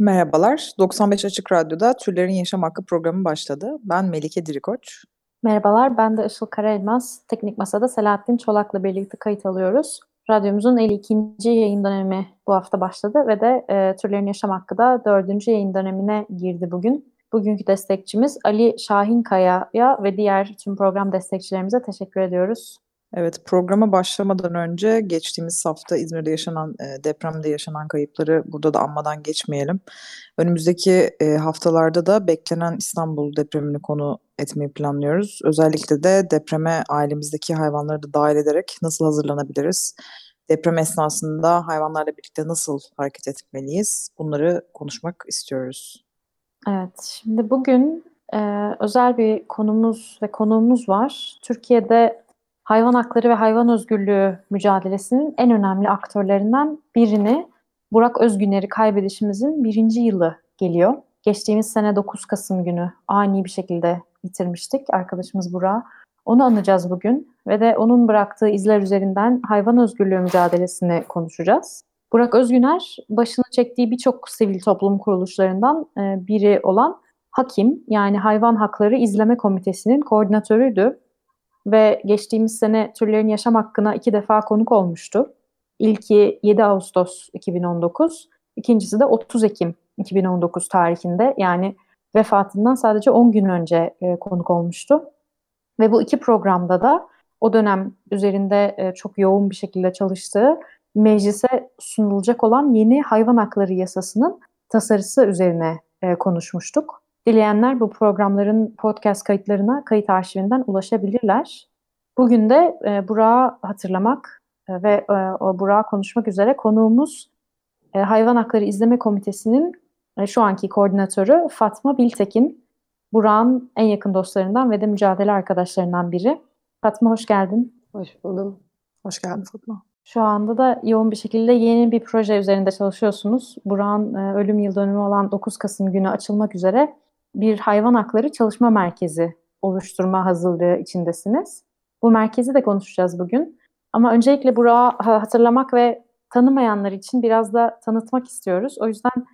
Merhabalar, 95 Açık Radyo'da Türlerin Yaşam Hakkı programı başladı. Ben Melike Dirikoç. Merhabalar, ben de Işıl Karaelmaz. Teknik Masa'da Selahattin Çolak'la birlikte kayıt alıyoruz. Radyomuzun 52. yayın dönemi bu hafta başladı ve de e, Türlerin Yaşam Hakkı da 4. yayın dönemine girdi bugün. Bugünkü destekçimiz Ali Şahinkaya'ya ve diğer tüm program destekçilerimize teşekkür ediyoruz. Evet, programa başlamadan önce geçtiğimiz hafta İzmir'de yaşanan e, depremde yaşanan kayıpları burada da anmadan geçmeyelim. Önümüzdeki e, haftalarda da beklenen İstanbul depremini konu etmeyi planlıyoruz. Özellikle de depreme ailemizdeki hayvanları da dahil ederek nasıl hazırlanabiliriz? Deprem esnasında hayvanlarla birlikte nasıl hareket etmeliyiz? Bunları konuşmak istiyoruz. Evet, şimdi bugün e, özel bir konumuz ve konuğumuz var. Türkiye'de hayvan hakları ve hayvan özgürlüğü mücadelesinin en önemli aktörlerinden birini Burak Özgüner'i kaybedişimizin birinci yılı geliyor. Geçtiğimiz sene 9 Kasım günü ani bir şekilde yitirmiştik arkadaşımız Burak'ı. Onu anacağız bugün ve de onun bıraktığı izler üzerinden hayvan özgürlüğü mücadelesini konuşacağız. Burak Özgüner başını çektiği birçok sivil toplum kuruluşlarından e, biri olan Hakim yani Hayvan Hakları İzleme Komitesi'nin koordinatörüydü ve geçtiğimiz sene türlerin yaşam hakkına iki defa konuk olmuştu. İlki 7 Ağustos 2019, ikincisi de 30 Ekim 2019 tarihinde yani vefatından sadece 10 gün önce e, konuk olmuştu. Ve bu iki programda da o dönem üzerinde e, çok yoğun bir şekilde çalıştığı meclise sunulacak olan yeni hayvan hakları yasasının tasarısı üzerine e, konuşmuştuk. Dileyenler bu programların podcast kayıtlarına kayıt arşivinden ulaşabilirler. Bugün de e, Burak'ı hatırlamak e, ve e, o Burak'ı konuşmak üzere konuğumuz e, Hayvan Hakları İzleme Komitesi'nin e, şu anki koordinatörü Fatma Biltekin. Burak'ın en yakın dostlarından ve de mücadele arkadaşlarından biri. Fatma hoş geldin. Hoş buldum. Hoş geldin Fatma. Şu anda da yoğun bir şekilde yeni bir proje üzerinde çalışıyorsunuz. Burak'ın e, ölüm yıl dönümü olan 9 Kasım günü açılmak üzere bir hayvan hakları çalışma merkezi oluşturma hazırlığı içindesiniz. Bu merkezi de konuşacağız bugün. Ama öncelikle Burak'ı hatırlamak ve tanımayanlar için biraz da tanıtmak istiyoruz. O yüzden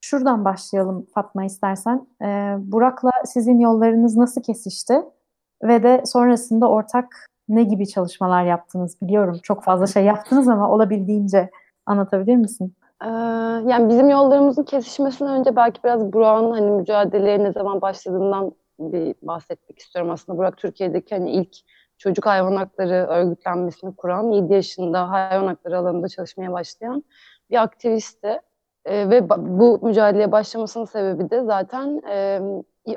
şuradan başlayalım Fatma istersen. Ee, Burak'la sizin yollarınız nasıl kesişti? Ve de sonrasında ortak ne gibi çalışmalar yaptınız biliyorum. Çok fazla şey yaptınız ama olabildiğince anlatabilir misin? Ee, yani bizim yollarımızın kesişmesinden önce belki biraz Burak'ın hani mücadeleye ne zaman başladığından bir bahsetmek istiyorum aslında. Burak Türkiye'deki hani ilk çocuk hayvan hakları örgütlenmesini kuran, 7 yaşında hayvan hakları alanında çalışmaya başlayan bir aktivistti. Ee, ve bu mücadeleye başlamasının sebebi de zaten e,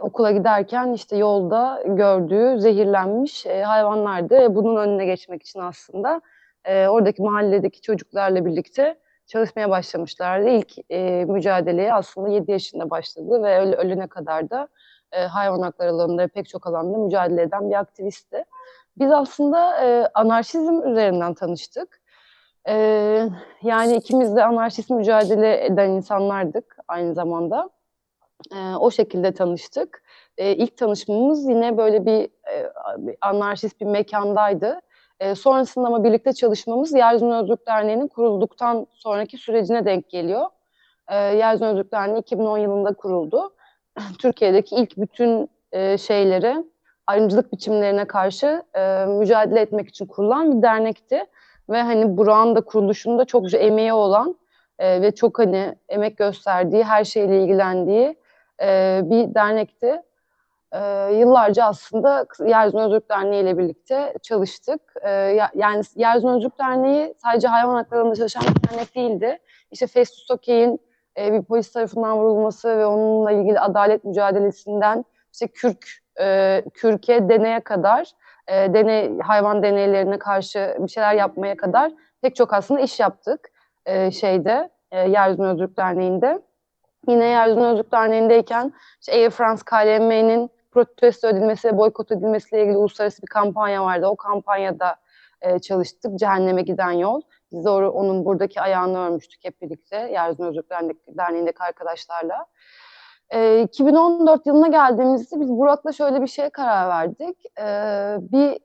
okula giderken işte yolda gördüğü zehirlenmiş e, hayvanlardı. Bunun önüne geçmek için aslında e, oradaki mahalledeki çocuklarla birlikte çalışmaya başlamışlardı. İlk e, mücadeleye aslında 7 yaşında başladı ve öl ölüne kadar da e, hayvan hakları alanında pek çok alanda mücadele eden bir aktivistti. Biz aslında e, anarşizm üzerinden tanıştık. E, yani ikimiz de anarşist mücadele eden insanlardık aynı zamanda. E, o şekilde tanıştık. E, ilk tanışmamız yine böyle bir, e, anarşist bir mekandaydı. E, sonrasında ama birlikte çalışmamız Yeryüzünü Özgürlük Derneği'nin kurulduktan sonraki sürecine denk geliyor. E, Yeryüzünü Özgürlük Derneği 2010 yılında kuruldu. Türkiye'deki ilk bütün e, şeyleri, ayrımcılık biçimlerine karşı e, mücadele etmek için kurulan bir dernekti. Ve hani Burak'ın da kuruluşunda çokça emeği olan e, ve çok hani emek gösterdiği, her şeyle ilgilendiği e, bir dernekti. E, yıllarca aslında Yeryüzünü Özgürlük Derneği ile birlikte çalıştık. E, yani Yeryüzünü Özgürlük Derneği sadece hayvan haklarında çalışan bir dernek değildi. İşte Festus Okey'in e, bir polis tarafından vurulması ve onunla ilgili adalet mücadelesinden işte Kürk, e, Kürk'e deneye kadar, e, deney, hayvan deneylerine karşı bir şeyler yapmaya kadar pek çok aslında iş yaptık e, şeyde, e, Yeryüzünü Özgürlük Derneği'nde. yine Yeryüzüne Özgürlük Derneği'ndeyken işte Air France KLM'nin protesto edilmesi ve boykot edilmesiyle ilgili uluslararası bir kampanya vardı. O kampanyada e, çalıştık. Cehenneme giden yol. Biz onun buradaki ayağını örmüştük hep birlikte. Yeryüzüne Özgürlük Derneği'ndeki arkadaşlarla. E, 2014 yılına geldiğimizde biz Burak'la şöyle bir şeye karar verdik. E, bir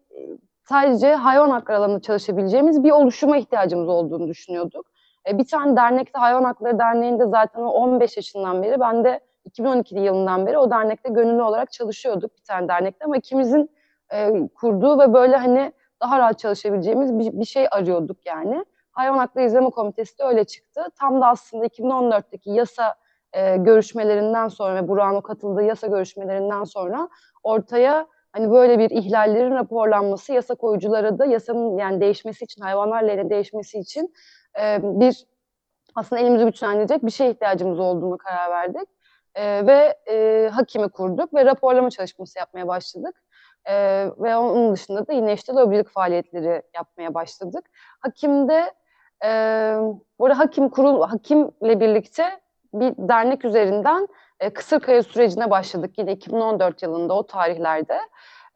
sadece hayvan hakları alanında çalışabileceğimiz bir oluşuma ihtiyacımız olduğunu düşünüyorduk. E, bir tane dernekte Hayvan Hakları Derneği'nde zaten o 15 yaşından beri ben de 2012 yılından beri o dernekte gönüllü olarak çalışıyorduk bir tane dernekte ama ikimizin e, kurduğu ve böyle hani daha rahat çalışabileceğimiz bir, bir şey arıyorduk yani. Hayvan Hakları İzleme Komitesi de öyle çıktı. Tam da aslında 2014'teki yasa e, görüşmelerinden sonra ve Burak'ın o katıldığı yasa görüşmelerinden sonra ortaya hani böyle bir ihlallerin raporlanması yasa koyuculara da yasanın yani değişmesi için hayvanlarla ilgili değişmesi için e, bir aslında elimizi güçlendirecek bir şeye ihtiyacımız olduğunu karar verdik. E, ve e, hakimi kurduk ve raporlama çalışması yapmaya başladık. E, ve onun dışında da yine işte lobilik faaliyetleri yapmaya başladık. Hakimde e, bu hakim kurul hakimle birlikte bir dernek üzerinden e, Kısırkaya sürecine başladık yine 2014 yılında o tarihlerde.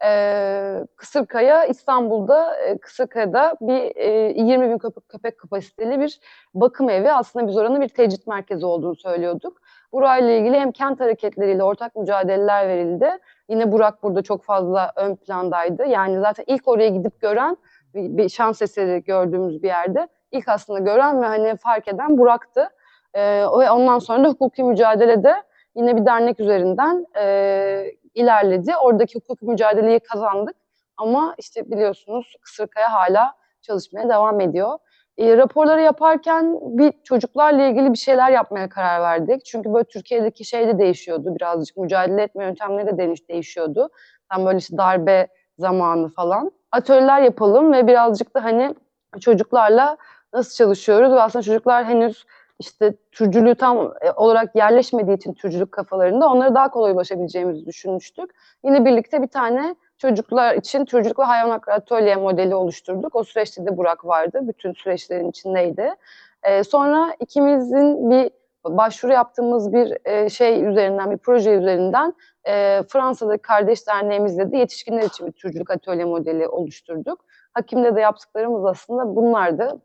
E, Kısırkaya İstanbul'da e, Kısırkaya'da bir e, 20 bin köpek, köpek kapasiteli bir bakım evi aslında biz oranın bir tecrit merkezi olduğunu söylüyorduk. Burayla ilgili hem kent hareketleriyle ortak mücadeleler verildi. Yine Burak burada çok fazla ön plandaydı. Yani zaten ilk oraya gidip gören bir, bir şans eseri gördüğümüz bir yerde ilk aslında gören ve hani fark eden Burak'tı. Ee, ondan sonra da hukuki mücadelede yine bir dernek üzerinden e, ilerledi. Oradaki hukuki mücadeleyi kazandık. Ama işte biliyorsunuz Kısırkaya hala çalışmaya devam ediyor. E, raporları yaparken bir çocuklarla ilgili bir şeyler yapmaya karar verdik. Çünkü böyle Türkiye'deki şey de değişiyordu birazcık. Mücadele etme yöntemleri de değiş, değişiyordu. Tam böyle işte darbe zamanı falan. Atölyeler yapalım ve birazcık da hani çocuklarla nasıl çalışıyoruz ve aslında çocuklar henüz işte türcülüğü tam olarak yerleşmediği için türcülük kafalarında onlara daha kolay ulaşabileceğimizi düşünmüştük. Yine birlikte bir tane çocuklar için türcülük ve hayvan hakları atölye modeli oluşturduk. O süreçte de Burak vardı. Bütün süreçlerin içindeydi. Ee, sonra ikimizin bir başvuru yaptığımız bir e, şey üzerinden, bir proje üzerinden e, Fransa'daki kardeş derneğimizle de yetişkinler için bir türcülük atölye modeli oluşturduk. Hakimle de yaptıklarımız aslında bunlardı.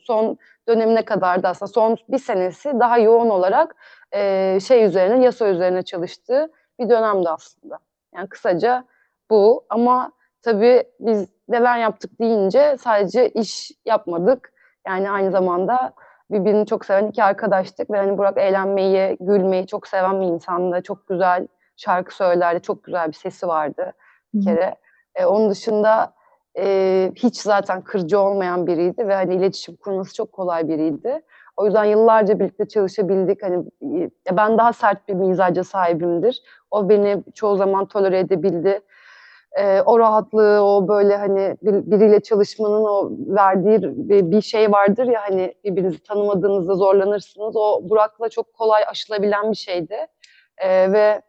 Son dönemine kadar da aslında son bir senesi daha yoğun olarak e, şey üzerine, yasa üzerine çalıştığı bir dönemdi aslında. Yani kısaca bu ama tabii biz neler yaptık deyince sadece iş yapmadık. Yani aynı zamanda birbirini çok seven iki arkadaştık ve hani Burak eğlenmeyi, gülmeyi çok seven bir insandı. Çok güzel şarkı söylerdi, çok güzel bir sesi vardı bir kere. E, onun dışında e, hiç zaten kırıcı olmayan biriydi ve hani iletişim kurması çok kolay biriydi. O yüzden yıllarca birlikte çalışabildik. Hani ben daha sert bir mizaca sahibimdir. O beni çoğu zaman tolere edebildi. Ee, o rahatlığı, o böyle hani bir, biriyle çalışmanın o verdiği bir, bir şey vardır ya hani birbirinizi tanımadığınızda zorlanırsınız. O Burak'la çok kolay aşılabilen bir şeydi. Ee, ve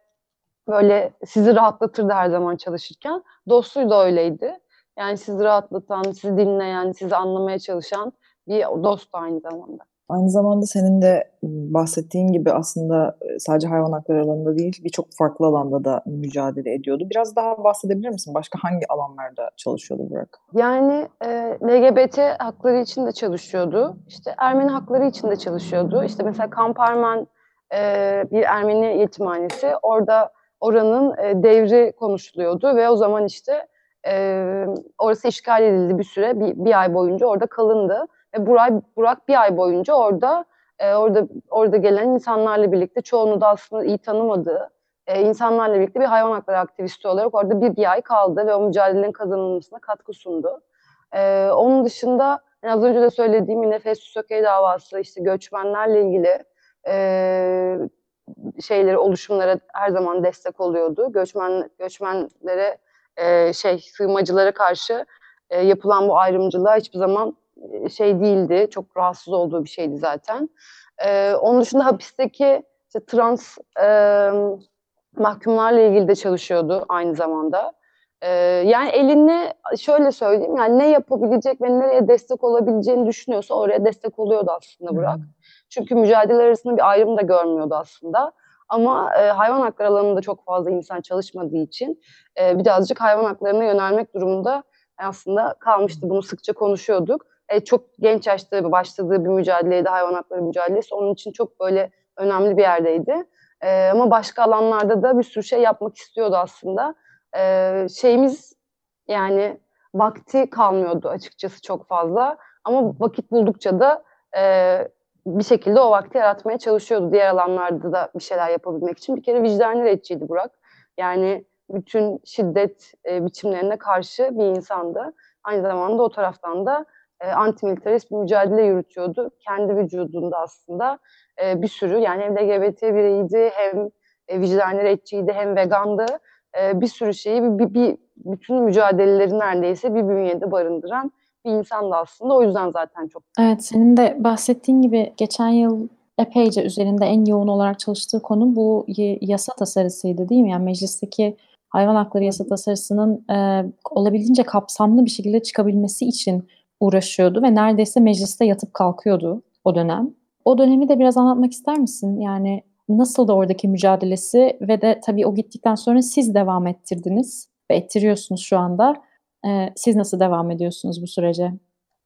böyle sizi rahatlatırdı her zaman çalışırken. Dostluğu da öyleydi. Yani sizi rahatlatan, sizi dinleyen, sizi anlamaya çalışan bir dost aynı zamanda. Aynı zamanda senin de bahsettiğin gibi aslında sadece hayvan hakları alanında değil birçok farklı alanda da mücadele ediyordu. Biraz daha bahsedebilir misin? Başka hangi alanlarda çalışıyordu Burak? Yani e, LGBT hakları için de çalışıyordu. İşte Ermeni hakları için de çalışıyordu. İşte mesela Kamparmen e, bir Ermeni yetimhanesi. Orada oranın e, devri konuşuluyordu ve o zaman işte e, orası işgal edildi bir süre. Bir, bir ay boyunca orada kalındı. Ve Burak, Burak bir ay boyunca orada e, orada orada gelen insanlarla birlikte çoğunu da aslında iyi tanımadığı e, insanlarla birlikte bir hayvan hakları aktivisti olarak orada bir, bir ay kaldı ve o mücadelenin kazanılmasına katkı sundu. E, onun dışında yani az önce de söylediğim yine Festus Sökey davası işte göçmenlerle ilgili e, şeyleri oluşumlara her zaman destek oluyordu. Göçmen göçmenlere e, şey sığınmacılara karşı e, yapılan bu ayrımcılığa hiçbir zaman şey değildi. Çok rahatsız olduğu bir şeydi zaten. E, onun dışında hapisteki işte trans e, mahkumlarla ilgili de çalışıyordu aynı zamanda. E, yani elini şöyle söyleyeyim yani ne yapabilecek ve nereye destek olabileceğini düşünüyorsa oraya destek oluyordu aslında Burak. Çünkü mücadele arasında bir ayrım da görmüyordu aslında. Ama e, hayvan hakları alanında çok fazla insan çalışmadığı için e, birazcık hayvan haklarına yönelmek durumunda aslında kalmıştı. Bunu sıkça konuşuyorduk. E, çok genç yaşta başladığı bir mücadeleydi hayvan hakları mücadelesi. Onun için çok böyle önemli bir yerdeydi. E, ama başka alanlarda da bir sürü şey yapmak istiyordu aslında. E, şeyimiz yani vakti kalmıyordu açıkçası çok fazla. Ama vakit buldukça da e, bir şekilde o vakti yaratmaya çalışıyordu. Diğer alanlarda da bir şeyler yapabilmek için. Bir kere vicdanlı retçiydi Burak. Yani bütün şiddet e, biçimlerine karşı bir insandı. Aynı zamanda o taraftan da e, antimilitarist bir mücadele yürütüyordu. Kendi vücudunda aslında e, bir sürü yani hem LGBT bireydi hem e, vicdanlı retçiydi hem vegandı. E, bir sürü şeyi bir, bir, bir bütün mücadeleleri neredeyse bir bünyede barındıran bir insandı aslında. O yüzden zaten çok. Evet, senin de bahsettiğin gibi geçen yıl epeyce üzerinde en yoğun olarak çalıştığı konu bu yasa tasarısıydı değil mi? Yani meclisteki hayvan hakları yasa tasarısının e, olabildiğince kapsamlı bir şekilde çıkabilmesi için uğraşıyordu ve neredeyse mecliste yatıp kalkıyordu o dönem. O dönemi de biraz anlatmak ister misin? Yani nasıl da oradaki mücadelesi ve de tabii o gittikten sonra siz devam ettirdiniz ve ettiriyorsunuz şu anda. Ee, siz nasıl devam ediyorsunuz bu sürece?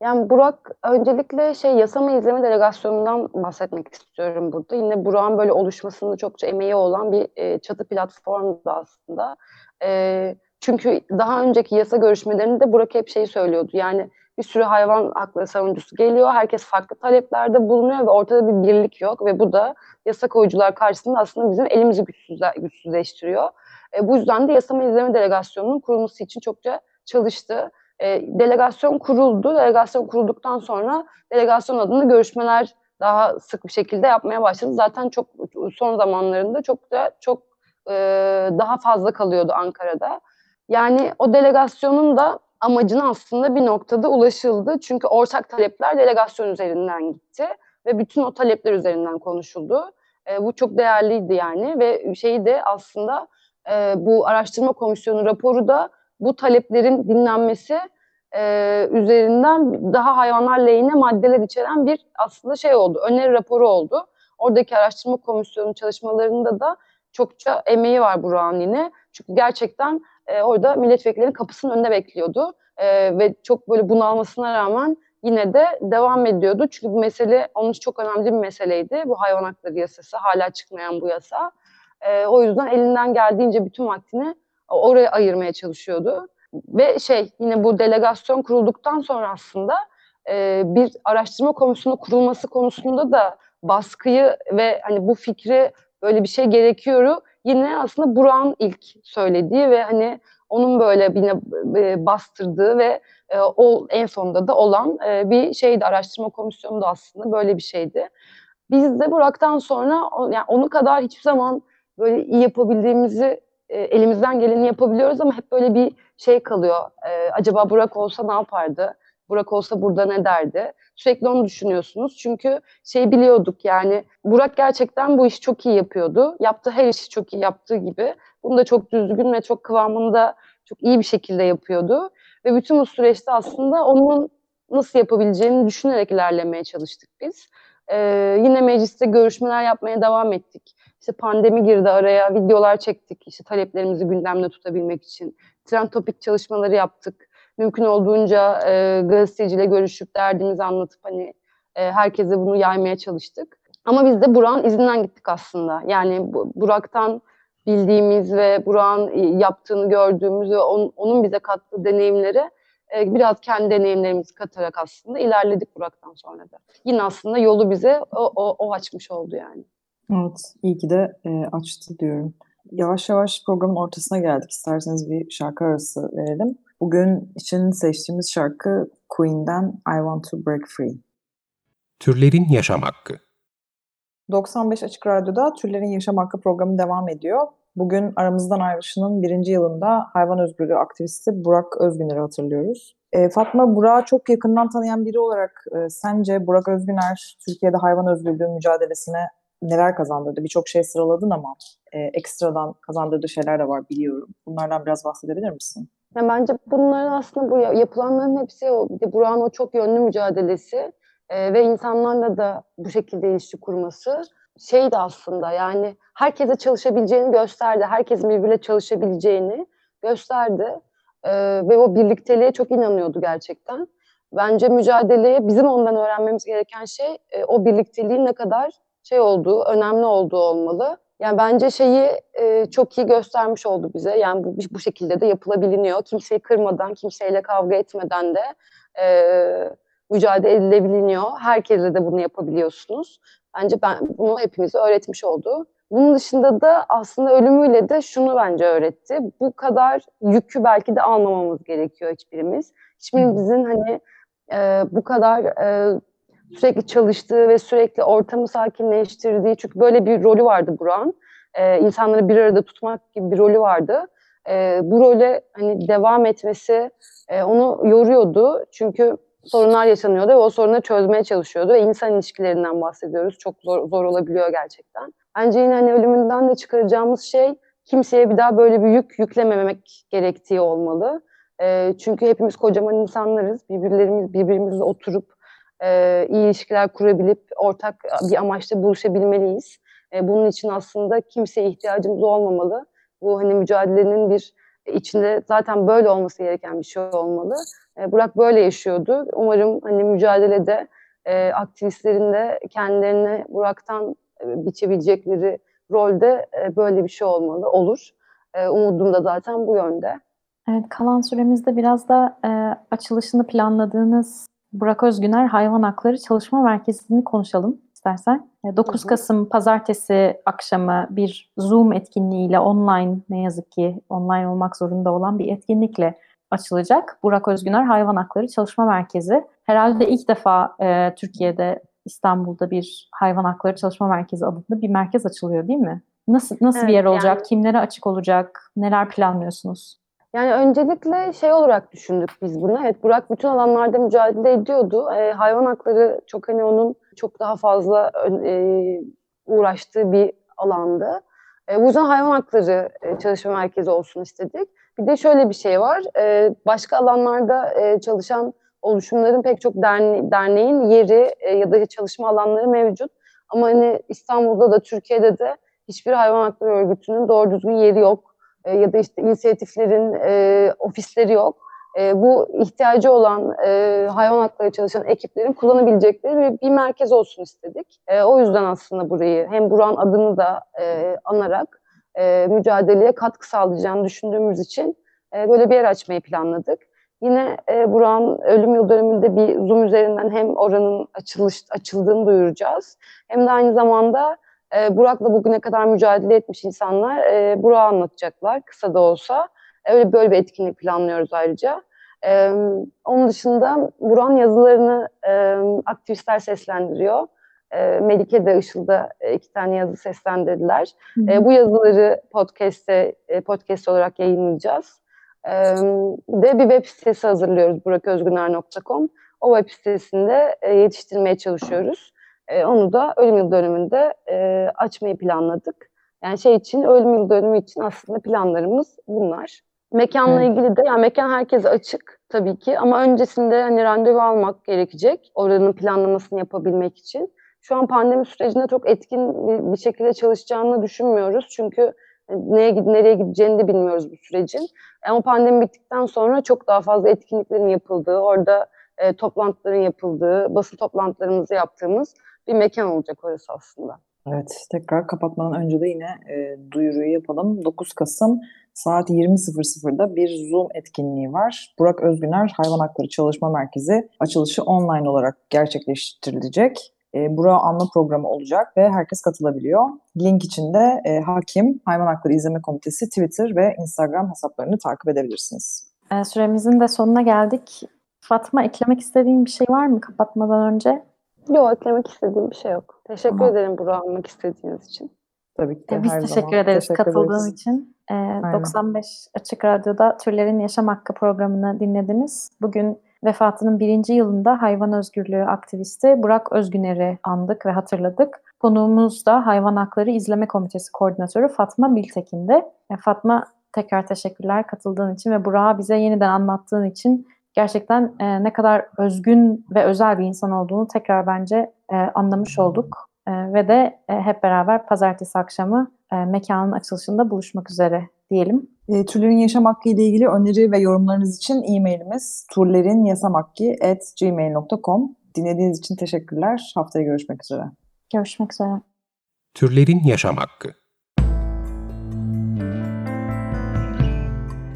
Yani Burak öncelikle şey yasama izleme delegasyonundan bahsetmek istiyorum burada. Yine Burak'ın böyle oluşmasında çokça emeği olan bir e, çatı platformdu aslında. E, çünkü daha önceki yasa görüşmelerinde Burak hep şeyi söylüyordu. Yani bir sürü hayvan hakları savunucusu geliyor. Herkes farklı taleplerde bulunuyor ve ortada bir birlik yok ve bu da yasa koyucular karşısında aslında bizim elimizi güçsüzle, güçsüzleştiriyor. E, bu yüzden de yasama izleme delegasyonunun kurulması için çokça çalıştı. E, delegasyon kuruldu. Delegasyon kurulduktan sonra delegasyon adına görüşmeler daha sık bir şekilde yapmaya başladı. Zaten çok son zamanlarında çok da çok e, daha fazla kalıyordu Ankara'da. Yani o delegasyonun da amacına aslında bir noktada ulaşıldı. Çünkü ortak talepler delegasyon üzerinden gitti ve bütün o talepler üzerinden konuşuldu. E, bu çok değerliydi yani ve şeyi de aslında e, bu araştırma komisyonu raporu da bu taleplerin dinlenmesi e, üzerinden daha hayvanlar lehine maddeler içeren bir aslında şey oldu, öneri raporu oldu. Oradaki araştırma komisyonu çalışmalarında da çokça emeği var Burak'ın yine. Çünkü gerçekten e, orada milletvekillerinin kapısının önünde bekliyordu. E, ve çok böyle bunalmasına rağmen yine de devam ediyordu. Çünkü bu mesele onun için çok önemli bir meseleydi. Bu hayvan hakları yasası, hala çıkmayan bu yasa. E, o yüzden elinden geldiğince bütün vaktini oraya ayırmaya çalışıyordu. Ve şey yine bu delegasyon kurulduktan sonra aslında e, bir araştırma komisyonu kurulması konusunda da baskıyı ve hani bu fikri böyle bir şey gerekiyor. Yine aslında Burak'ın ilk söylediği ve hani onun böyle yine e, bastırdığı ve e, o en sonunda da olan e, bir şeydi araştırma komisyonu da aslında böyle bir şeydi. Biz de Burak'tan sonra yani onu kadar hiçbir zaman böyle iyi yapabildiğimizi e, elimizden geleni yapabiliyoruz ama hep böyle bir şey kalıyor. E, acaba Burak olsa ne yapardı? Burak olsa burada ne derdi? Sürekli onu düşünüyorsunuz. Çünkü şey biliyorduk yani Burak gerçekten bu işi çok iyi yapıyordu. Yaptığı her işi çok iyi yaptığı gibi. Bunu da çok düzgün ve çok kıvamında çok iyi bir şekilde yapıyordu. Ve bütün bu süreçte aslında onun nasıl yapabileceğini düşünerek ilerlemeye çalıştık biz. Ee, yine mecliste görüşmeler yapmaya devam ettik. İşte pandemi girdi araya, videolar çektik işte taleplerimizi gündemde tutabilmek için. Trend topik çalışmaları yaptık. Mümkün olduğunca e, gazeteciyle görüşüp derdimizi anlatıp hani e, herkese bunu yaymaya çalıştık. Ama biz de Burak'ın izinden gittik aslında. Yani bu, Burak'tan bildiğimiz ve Burak'ın yaptığını gördüğümüz ve on, onun bize kattığı deneyimleri e, biraz kendi deneyimlerimizi katarak aslında ilerledik Burak'tan sonra da. Yine aslında yolu bize o, o, o açmış oldu yani. Evet, iyi ki de e, açtı diyorum. Yavaş yavaş programın ortasına geldik. İsterseniz bir şarkı arası verelim. Bugün için seçtiğimiz şarkı Queen'den I Want to Break Free. Türlerin Yaşam Hakkı 95 Açık Radyo'da Türlerin Yaşam Hakkı programı devam ediyor. Bugün aramızdan ayrılışının birinci yılında hayvan özgürlüğü aktivisti Burak Özgüner'i hatırlıyoruz. E, Fatma, Burak'ı çok yakından tanıyan biri olarak e, sence Burak Özgüner Türkiye'de hayvan özgürlüğü mücadelesine neler kazandırdı? Birçok şey sıraladın ama e, ekstradan kazandırdığı şeyler de var biliyorum. Bunlardan biraz bahsedebilir misin? Yani bence bunların aslında bu yapılanların hepsi o, Burak'ın o çok yönlü mücadelesi e, ve insanlarla da bu şekilde ilişki kurması şeydi aslında yani herkese çalışabileceğini gösterdi. Herkesin birbiriyle çalışabileceğini gösterdi. E, ve o birlikteliğe çok inanıyordu gerçekten. Bence mücadeleye bizim ondan öğrenmemiz gereken şey e, o birlikteliğin ne kadar şey olduğu, önemli olduğu olmalı. Yani bence şeyi e, çok iyi göstermiş oldu bize. Yani bu bu şekilde de yapılabiliyor. Kimseyi kırmadan, kimseyle kavga etmeden de e, mücadele edilebiliyor. Herkese de bunu yapabiliyorsunuz. Bence ben bunu hepimize öğretmiş oldu. Bunun dışında da aslında ölümüyle de şunu bence öğretti. Bu kadar yükü belki de almamamız gerekiyor hiçbirimiz. Hiçbirimizin hani e, bu kadar e, sürekli çalıştığı ve sürekli ortamı sakinleştirdiği çünkü böyle bir rolü vardı Buran. E, insanları bir arada tutmak gibi bir rolü vardı. E, bu role hani devam etmesi e, onu yoruyordu. Çünkü sorunlar yaşanıyordu ve o sorunları çözmeye çalışıyordu. Ve insan ilişkilerinden bahsediyoruz. Çok zor, zor olabiliyor gerçekten. Bence yine hani ölümünden de çıkaracağımız şey kimseye bir daha böyle bir yük yüklememek gerektiği olmalı. E, çünkü hepimiz kocaman insanlarız. Birbirlerimiz birbirimizle oturup e, iyi ilişkiler kurabilip ortak bir amaçla buluşabilmeliyiz. E, bunun için aslında kimseye ihtiyacımız olmamalı. Bu hani mücadelenin bir içinde zaten böyle olması gereken bir şey olmalı. E, Burak böyle yaşıyordu. Umarım hani mücadelede e, aktivistlerin de kendilerine Burak'tan e, biçebilecekleri rolde e, böyle bir şey olmalı, olur. E, umudum da zaten bu yönde. Evet, kalan süremizde biraz da e, açılışını planladığınız Burak Özgüner Hayvan Hakları Çalışma Merkezi'ni konuşalım istersen. 9 e, Kasım pazartesi akşamı bir Zoom etkinliğiyle online ne yazık ki online olmak zorunda olan bir etkinlikle açılacak. Burak Özgüner Hayvan Hakları Çalışma Merkezi. Herhalde ilk defa e, Türkiye'de İstanbul'da bir hayvan hakları çalışma merkezi adında bir merkez açılıyor değil mi? Nasıl nasıl evet, bir yer olacak? Yani, Kimlere açık olacak? Neler planlıyorsunuz? Yani öncelikle şey olarak düşündük biz bunu. Evet Burak bütün alanlarda mücadele ediyordu. E, hayvan hakları çok hani onun çok daha fazla e, uğraştığı bir alandı. E, bu yüzden hayvan hakları e, çalışma merkezi olsun istedik. Bir de şöyle bir şey var. E, başka alanlarda e, çalışan oluşumların pek çok derne derneğin yeri e, ya da çalışma alanları mevcut. Ama hani İstanbul'da da Türkiye'de de hiçbir hayvan hakları örgütünün doğru düzgün yeri yok. E, ya da işte inisiyatiflerin e, ofisleri yok. E, bu ihtiyacı olan e, hayvan hakları çalışan ekiplerin kullanabilecekleri bir, bir merkez olsun istedik. E, o yüzden aslında burayı hem Buran adını da e, anarak e, mücadeleye katkı sağlayacağını düşündüğümüz için e, böyle bir yer açmayı planladık. Yine e, Burak'ın ölüm yıl dönümünde bir Zoom üzerinden hem oranın açılış, açıldığını duyuracağız. Hem de aynı zamanda e, Burak'la bugüne kadar mücadele etmiş insanlar e, Burak'ı anlatacaklar kısa da olsa. Öyle böyle bir etkinlik planlıyoruz ayrıca. E, onun dışında Burak'ın yazılarını e, aktivistler seslendiriyor. E, Melike de Işıl'da e, iki tane yazı seslendirdiler. E, bu yazıları podcast'te e, podcast olarak yayınlayacağız. E, de bir web sitesi hazırlıyoruz buraközgüner.com. O web sitesinde e, yetiştirmeye çalışıyoruz. E, onu da ölüm yıl dönümünde e, açmayı planladık. Yani şey için ölüm yıl dönümü için aslında planlarımız bunlar. Mekanla evet. ilgili de yani mekan herkese açık tabii ki ama öncesinde hani randevu almak gerekecek oranın planlamasını yapabilmek için. Şu an pandemi sürecinde çok etkin bir, bir şekilde çalışacağını düşünmüyoruz. Çünkü neye nereye gideceğini de bilmiyoruz bu sürecin. Ama pandemi bittikten sonra çok daha fazla etkinliklerin yapıldığı, orada e, toplantıların yapıldığı, basın toplantılarımızı yaptığımız bir mekan olacak orası aslında. Evet, tekrar kapatmadan önce de yine e, duyuruyu yapalım. 9 Kasım saat 20.00'da bir Zoom etkinliği var. Burak Özgüner Hayvan Hakları Çalışma Merkezi açılışı online olarak gerçekleştirilecek. E, Burak anma programı olacak ve herkes katılabiliyor. Link için de e, Hakim Hayvan Hakları İzleme Komitesi Twitter ve Instagram hesaplarını takip edebilirsiniz. E, süremizin de sonuna geldik. Fatma eklemek istediğin bir şey var mı kapatmadan önce? Yok eklemek istediğim bir şey yok. Teşekkür tamam. ederim Burak almak istediğiniz için. Tabii ki de, Biz her teşekkür zaman. ederiz teşekkür katıldığın ederiz. için. Ee, 95 Açık Radyo'da Türlerin Yaşam Hakkı programını dinlediniz. Bugün vefatının birinci yılında hayvan özgürlüğü aktivisti Burak Özgüner'i andık ve hatırladık. Konuğumuz da Hayvan Hakları İzleme Komitesi Koordinatörü Fatma Biltekin'de. Fatma tekrar teşekkürler katıldığın için ve Burak'ı bize yeniden anlattığın için gerçekten e, ne kadar özgün ve özel bir insan olduğunu tekrar bence e, anlamış olduk. E, ve de e, hep beraber pazartesi akşamı e, mekanın açılışında buluşmak üzere diyelim. E, türlerin yaşam hakkı ile ilgili öneri ve yorumlarınız için e-mailimiz turlerinyasamakki.gmail.com Dinlediğiniz için teşekkürler. Haftaya görüşmek üzere. Görüşmek üzere. Türlerin yaşam hakkı.